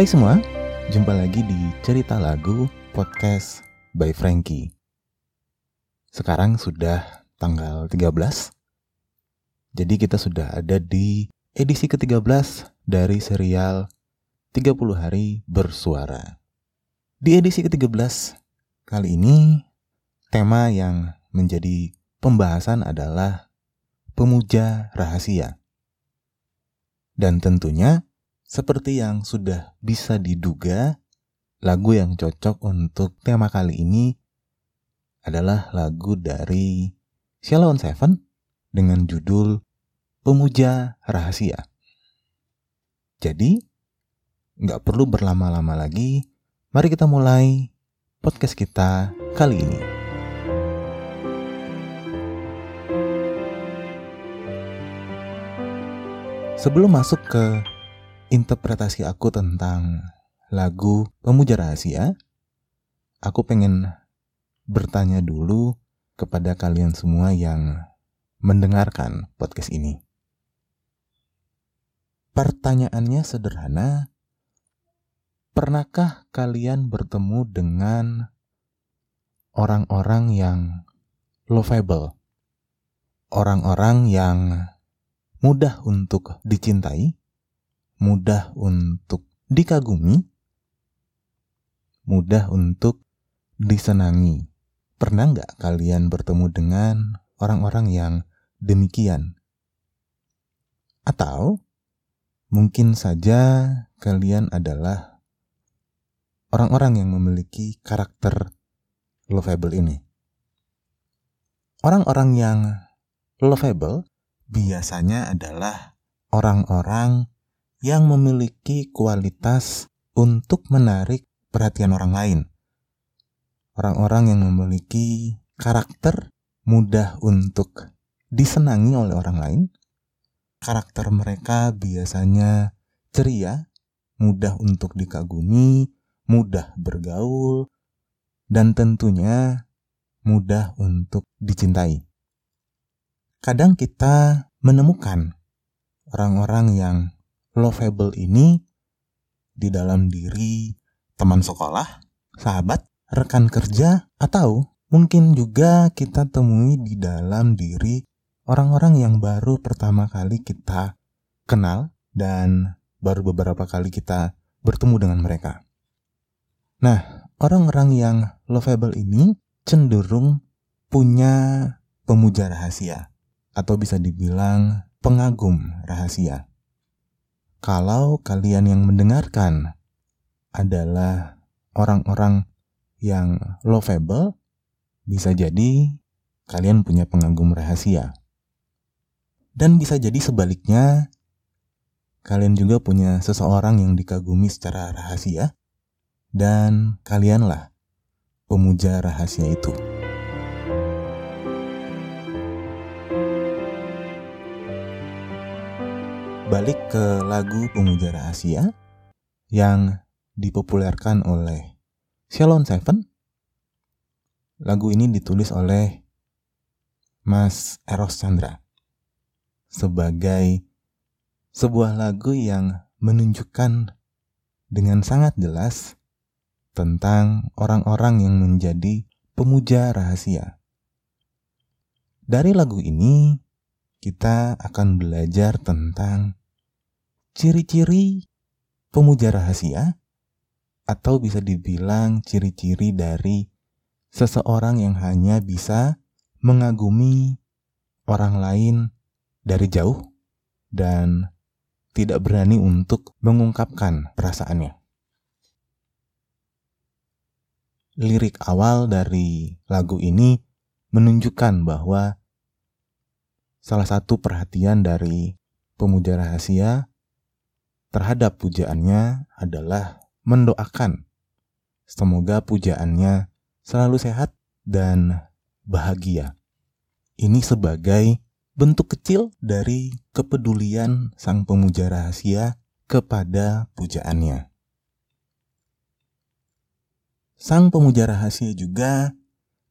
Hai semua, jumpa lagi di Cerita Lagu Podcast by Frankie. Sekarang sudah tanggal 13. Jadi kita sudah ada di edisi ke-13 dari serial 30 hari bersuara. Di edisi ke-13 kali ini tema yang menjadi pembahasan adalah pemuja rahasia. Dan tentunya, seperti yang sudah bisa diduga, lagu yang cocok untuk tema kali ini adalah lagu dari Shalom Seven dengan judul Pemuja Rahasia. Jadi, nggak perlu berlama-lama lagi, mari kita mulai podcast kita kali ini. Sebelum masuk ke interpretasi aku tentang lagu Pemuja Rahasia, aku pengen bertanya dulu kepada kalian semua yang mendengarkan podcast ini. Pertanyaannya sederhana, pernahkah kalian bertemu dengan orang-orang yang lovable? Orang-orang yang mudah untuk dicintai, mudah untuk dikagumi, mudah untuk disenangi. Pernah nggak kalian bertemu dengan orang-orang yang demikian? Atau mungkin saja kalian adalah orang-orang yang memiliki karakter lovable ini. Orang-orang yang lovable biasanya adalah orang-orang yang memiliki kualitas untuk menarik perhatian orang lain. Orang-orang yang memiliki karakter mudah untuk disenangi oleh orang lain. Karakter mereka biasanya ceria, mudah untuk dikagumi, mudah bergaul, dan tentunya mudah untuk dicintai kadang kita menemukan orang-orang yang lovable ini di dalam diri teman sekolah, sahabat, rekan kerja, atau mungkin juga kita temui di dalam diri orang-orang yang baru pertama kali kita kenal dan baru beberapa kali kita bertemu dengan mereka. Nah, orang-orang yang lovable ini cenderung punya pemuja rahasia atau bisa dibilang pengagum rahasia. Kalau kalian yang mendengarkan adalah orang-orang yang lovable, bisa jadi kalian punya pengagum rahasia. Dan bisa jadi sebaliknya, kalian juga punya seseorang yang dikagumi secara rahasia, dan kalianlah pemuja rahasia itu. Balik ke lagu Pemuja Rahasia yang dipopulerkan oleh Shalom Seven. Lagu ini ditulis oleh Mas Eros Chandra sebagai sebuah lagu yang menunjukkan dengan sangat jelas tentang orang-orang yang menjadi pemuja rahasia. Dari lagu ini, kita akan belajar tentang ciri-ciri pemuja rahasia atau bisa dibilang ciri-ciri dari seseorang yang hanya bisa mengagumi orang lain dari jauh dan tidak berani untuk mengungkapkan perasaannya. Lirik awal dari lagu ini menunjukkan bahwa salah satu perhatian dari pemuja rahasia terhadap pujaannya adalah mendoakan semoga pujaannya selalu sehat dan bahagia. Ini sebagai bentuk kecil dari kepedulian sang pemuja rahasia kepada pujaannya. Sang pemuja rahasia juga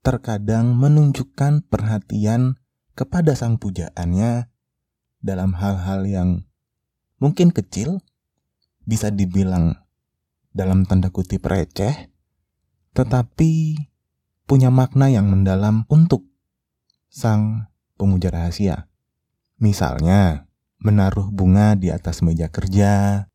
terkadang menunjukkan perhatian kepada sang pujaannya dalam hal-hal yang mungkin kecil bisa dibilang dalam tanda kutip receh, tetapi punya makna yang mendalam untuk sang pemuja rahasia. Misalnya, menaruh bunga di atas meja kerja,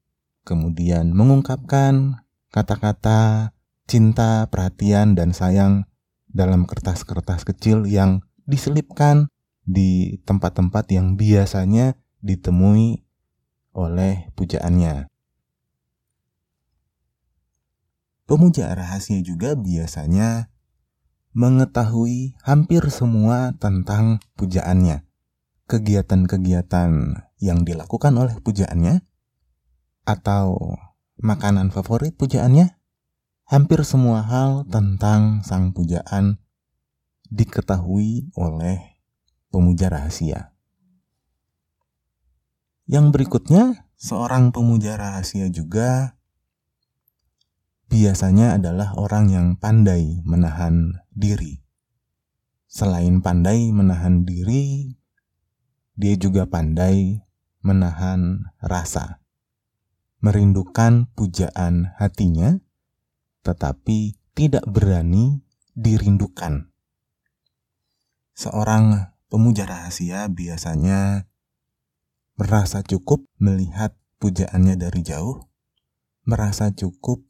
kemudian mengungkapkan kata-kata cinta, perhatian, dan sayang dalam kertas-kertas kecil yang diselipkan di tempat-tempat yang biasanya ditemui oleh pujaannya. Pemuja rahasia juga biasanya mengetahui hampir semua tentang pujaannya, kegiatan-kegiatan yang dilakukan oleh pujaannya, atau makanan favorit pujaannya, hampir semua hal tentang sang pujaan diketahui oleh pemuja rahasia. Yang berikutnya, seorang pemuja rahasia juga biasanya adalah orang yang pandai menahan diri. Selain pandai menahan diri, dia juga pandai menahan rasa. Merindukan pujaan hatinya, tetapi tidak berani dirindukan. Seorang pemuja rahasia biasanya merasa cukup melihat pujaannya dari jauh, merasa cukup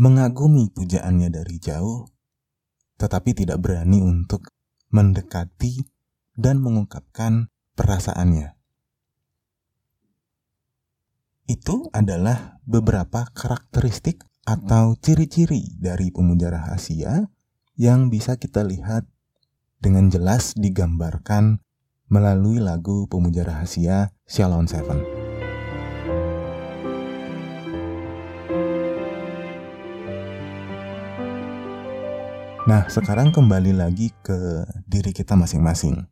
mengagumi pujaannya dari jauh, tetapi tidak berani untuk mendekati dan mengungkapkan perasaannya. Itu adalah beberapa karakteristik atau ciri-ciri dari pemuja rahasia yang bisa kita lihat dengan jelas digambarkan melalui lagu pemuja rahasia Shalom Seven. Nah, sekarang kembali lagi ke diri kita masing-masing.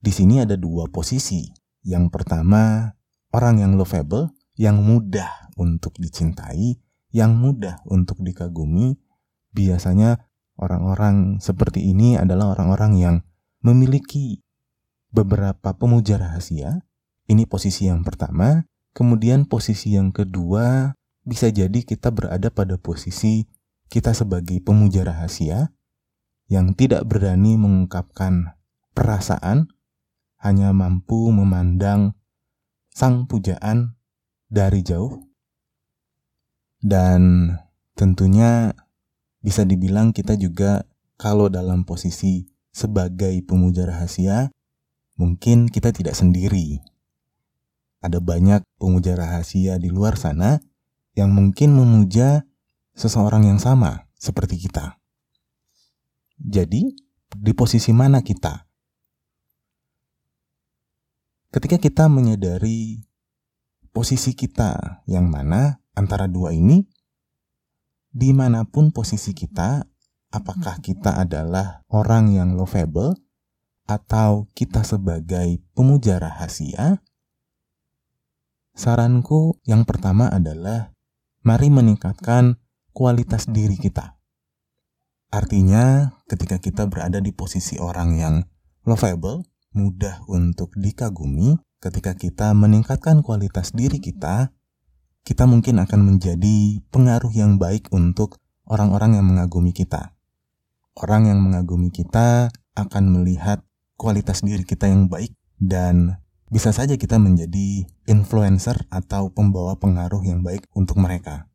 Di sini ada dua posisi. Yang pertama, orang yang lovable, yang mudah untuk dicintai, yang mudah untuk dikagumi. Biasanya orang-orang seperti ini adalah orang-orang yang memiliki beberapa pemuja rahasia. Ini posisi yang pertama. Kemudian posisi yang kedua, bisa jadi kita berada pada posisi kita sebagai pemuja rahasia yang tidak berani mengungkapkan perasaan, hanya mampu memandang sang pujaan dari jauh, dan tentunya bisa dibilang kita juga kalau dalam posisi sebagai pemuja rahasia, mungkin kita tidak sendiri. Ada banyak pemuja rahasia di luar sana yang mungkin memuja seseorang yang sama seperti kita. Jadi, di posisi mana kita? Ketika kita menyadari posisi kita yang mana antara dua ini, di mana pun posisi kita, apakah kita adalah orang yang lovable atau kita sebagai pemuja rahasia, saranku yang pertama adalah mari meningkatkan kualitas diri kita. Artinya, ketika kita berada di posisi orang yang lovable, mudah untuk dikagumi, ketika kita meningkatkan kualitas diri kita, kita mungkin akan menjadi pengaruh yang baik untuk orang-orang yang mengagumi kita. Orang yang mengagumi kita akan melihat kualitas diri kita yang baik dan bisa saja kita menjadi influencer atau pembawa pengaruh yang baik untuk mereka.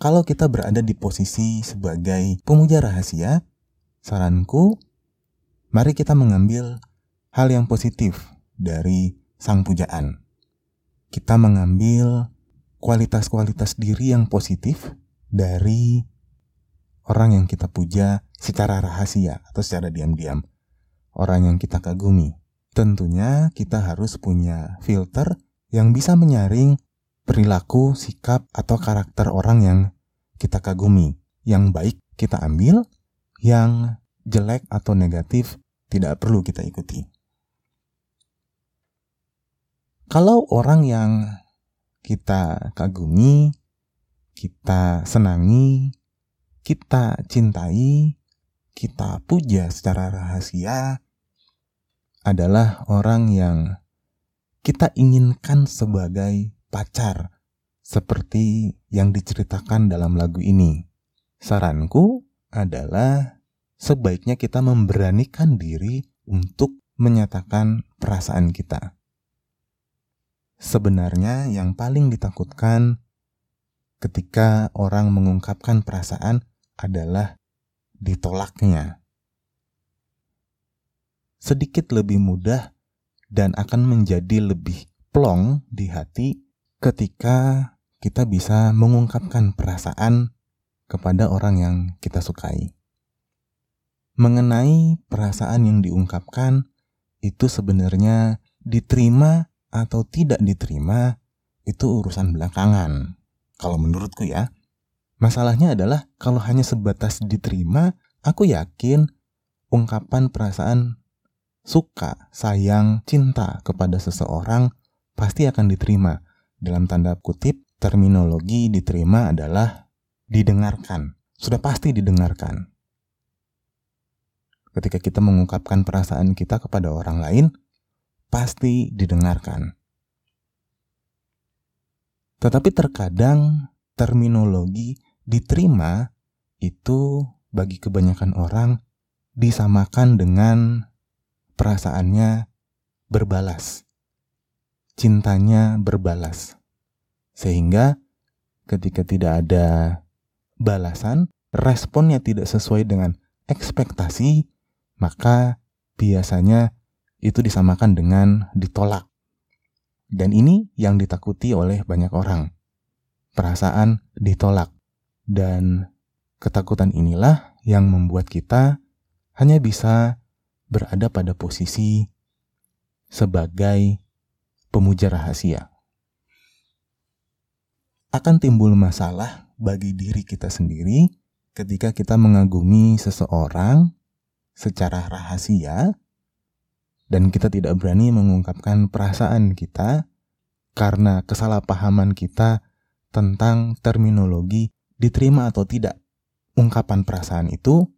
Kalau kita berada di posisi sebagai pemuja rahasia, saranku, mari kita mengambil hal yang positif dari sang pujaan. Kita mengambil kualitas-kualitas diri yang positif dari orang yang kita puja secara rahasia atau secara diam-diam. Orang yang kita kagumi. Tentunya kita harus punya filter yang bisa menyaring perilaku, sikap, atau karakter orang yang kita kagumi. Yang baik kita ambil, yang jelek atau negatif tidak perlu kita ikuti. Kalau orang yang kita kagumi, kita senangi, kita cintai, kita puja secara rahasia adalah orang yang kita inginkan sebagai pacar, seperti yang diceritakan dalam lagu ini. Saranku adalah sebaiknya kita memberanikan diri untuk menyatakan perasaan kita. Sebenarnya yang paling ditakutkan ketika orang mengungkapkan perasaan adalah ditolaknya. Sedikit lebih mudah dan akan menjadi lebih plong di hati ketika kita bisa mengungkapkan perasaan kepada orang yang kita sukai. Mengenai perasaan yang diungkapkan, itu sebenarnya diterima atau tidak diterima, itu urusan belakangan. Kalau menurutku ya, masalahnya adalah kalau hanya sebatas diterima, aku yakin ungkapan perasaan suka, sayang, cinta kepada seseorang pasti akan diterima. Dalam tanda kutip, terminologi diterima adalah didengarkan. Sudah pasti didengarkan. Ketika kita mengungkapkan perasaan kita kepada orang lain, pasti didengarkan. Tetapi terkadang terminologi diterima itu bagi kebanyakan orang disamakan dengan perasaannya berbalas. Cintanya berbalas. Sehingga ketika tidak ada balasan, responnya tidak sesuai dengan ekspektasi, maka biasanya itu disamakan dengan ditolak. Dan ini yang ditakuti oleh banyak orang. Perasaan ditolak. Dan ketakutan inilah yang membuat kita hanya bisa berada pada posisi sebagai pemuja rahasia. Akan timbul masalah bagi diri kita sendiri ketika kita mengagumi seseorang secara rahasia dan kita tidak berani mengungkapkan perasaan kita karena kesalahpahaman kita tentang terminologi diterima atau tidak ungkapan perasaan itu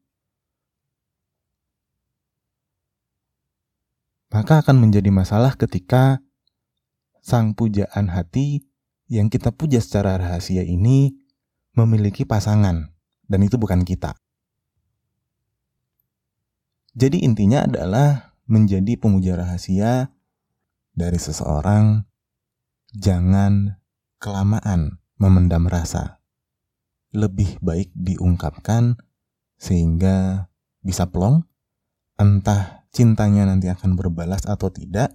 maka akan menjadi masalah ketika sang pujaan hati yang kita puja secara rahasia ini memiliki pasangan, dan itu bukan kita. Jadi, intinya adalah menjadi pemuja rahasia dari seseorang. Jangan kelamaan memendam rasa, lebih baik diungkapkan sehingga bisa plong, entah cintanya nanti akan berbalas atau tidak,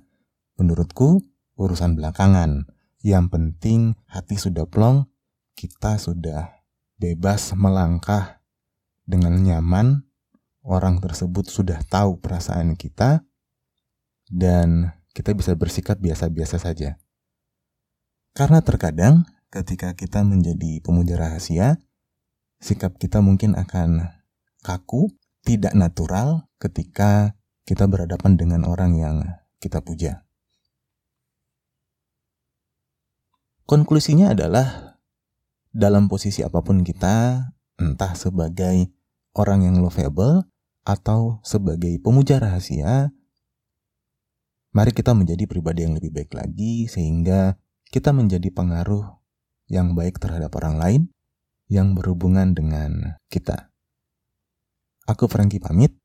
menurutku urusan belakangan. Yang penting hati sudah plong, kita sudah bebas melangkah dengan nyaman, orang tersebut sudah tahu perasaan kita, dan kita bisa bersikap biasa-biasa saja. Karena terkadang ketika kita menjadi pemuja rahasia, sikap kita mungkin akan kaku, tidak natural ketika kita berhadapan dengan orang yang kita puja. Konklusinya adalah dalam posisi apa pun kita, entah sebagai orang yang lovable atau sebagai pemuja rahasia, mari kita menjadi pribadi yang lebih baik lagi sehingga kita menjadi pengaruh yang baik terhadap orang lain yang berhubungan dengan kita. Aku Frankie pamit.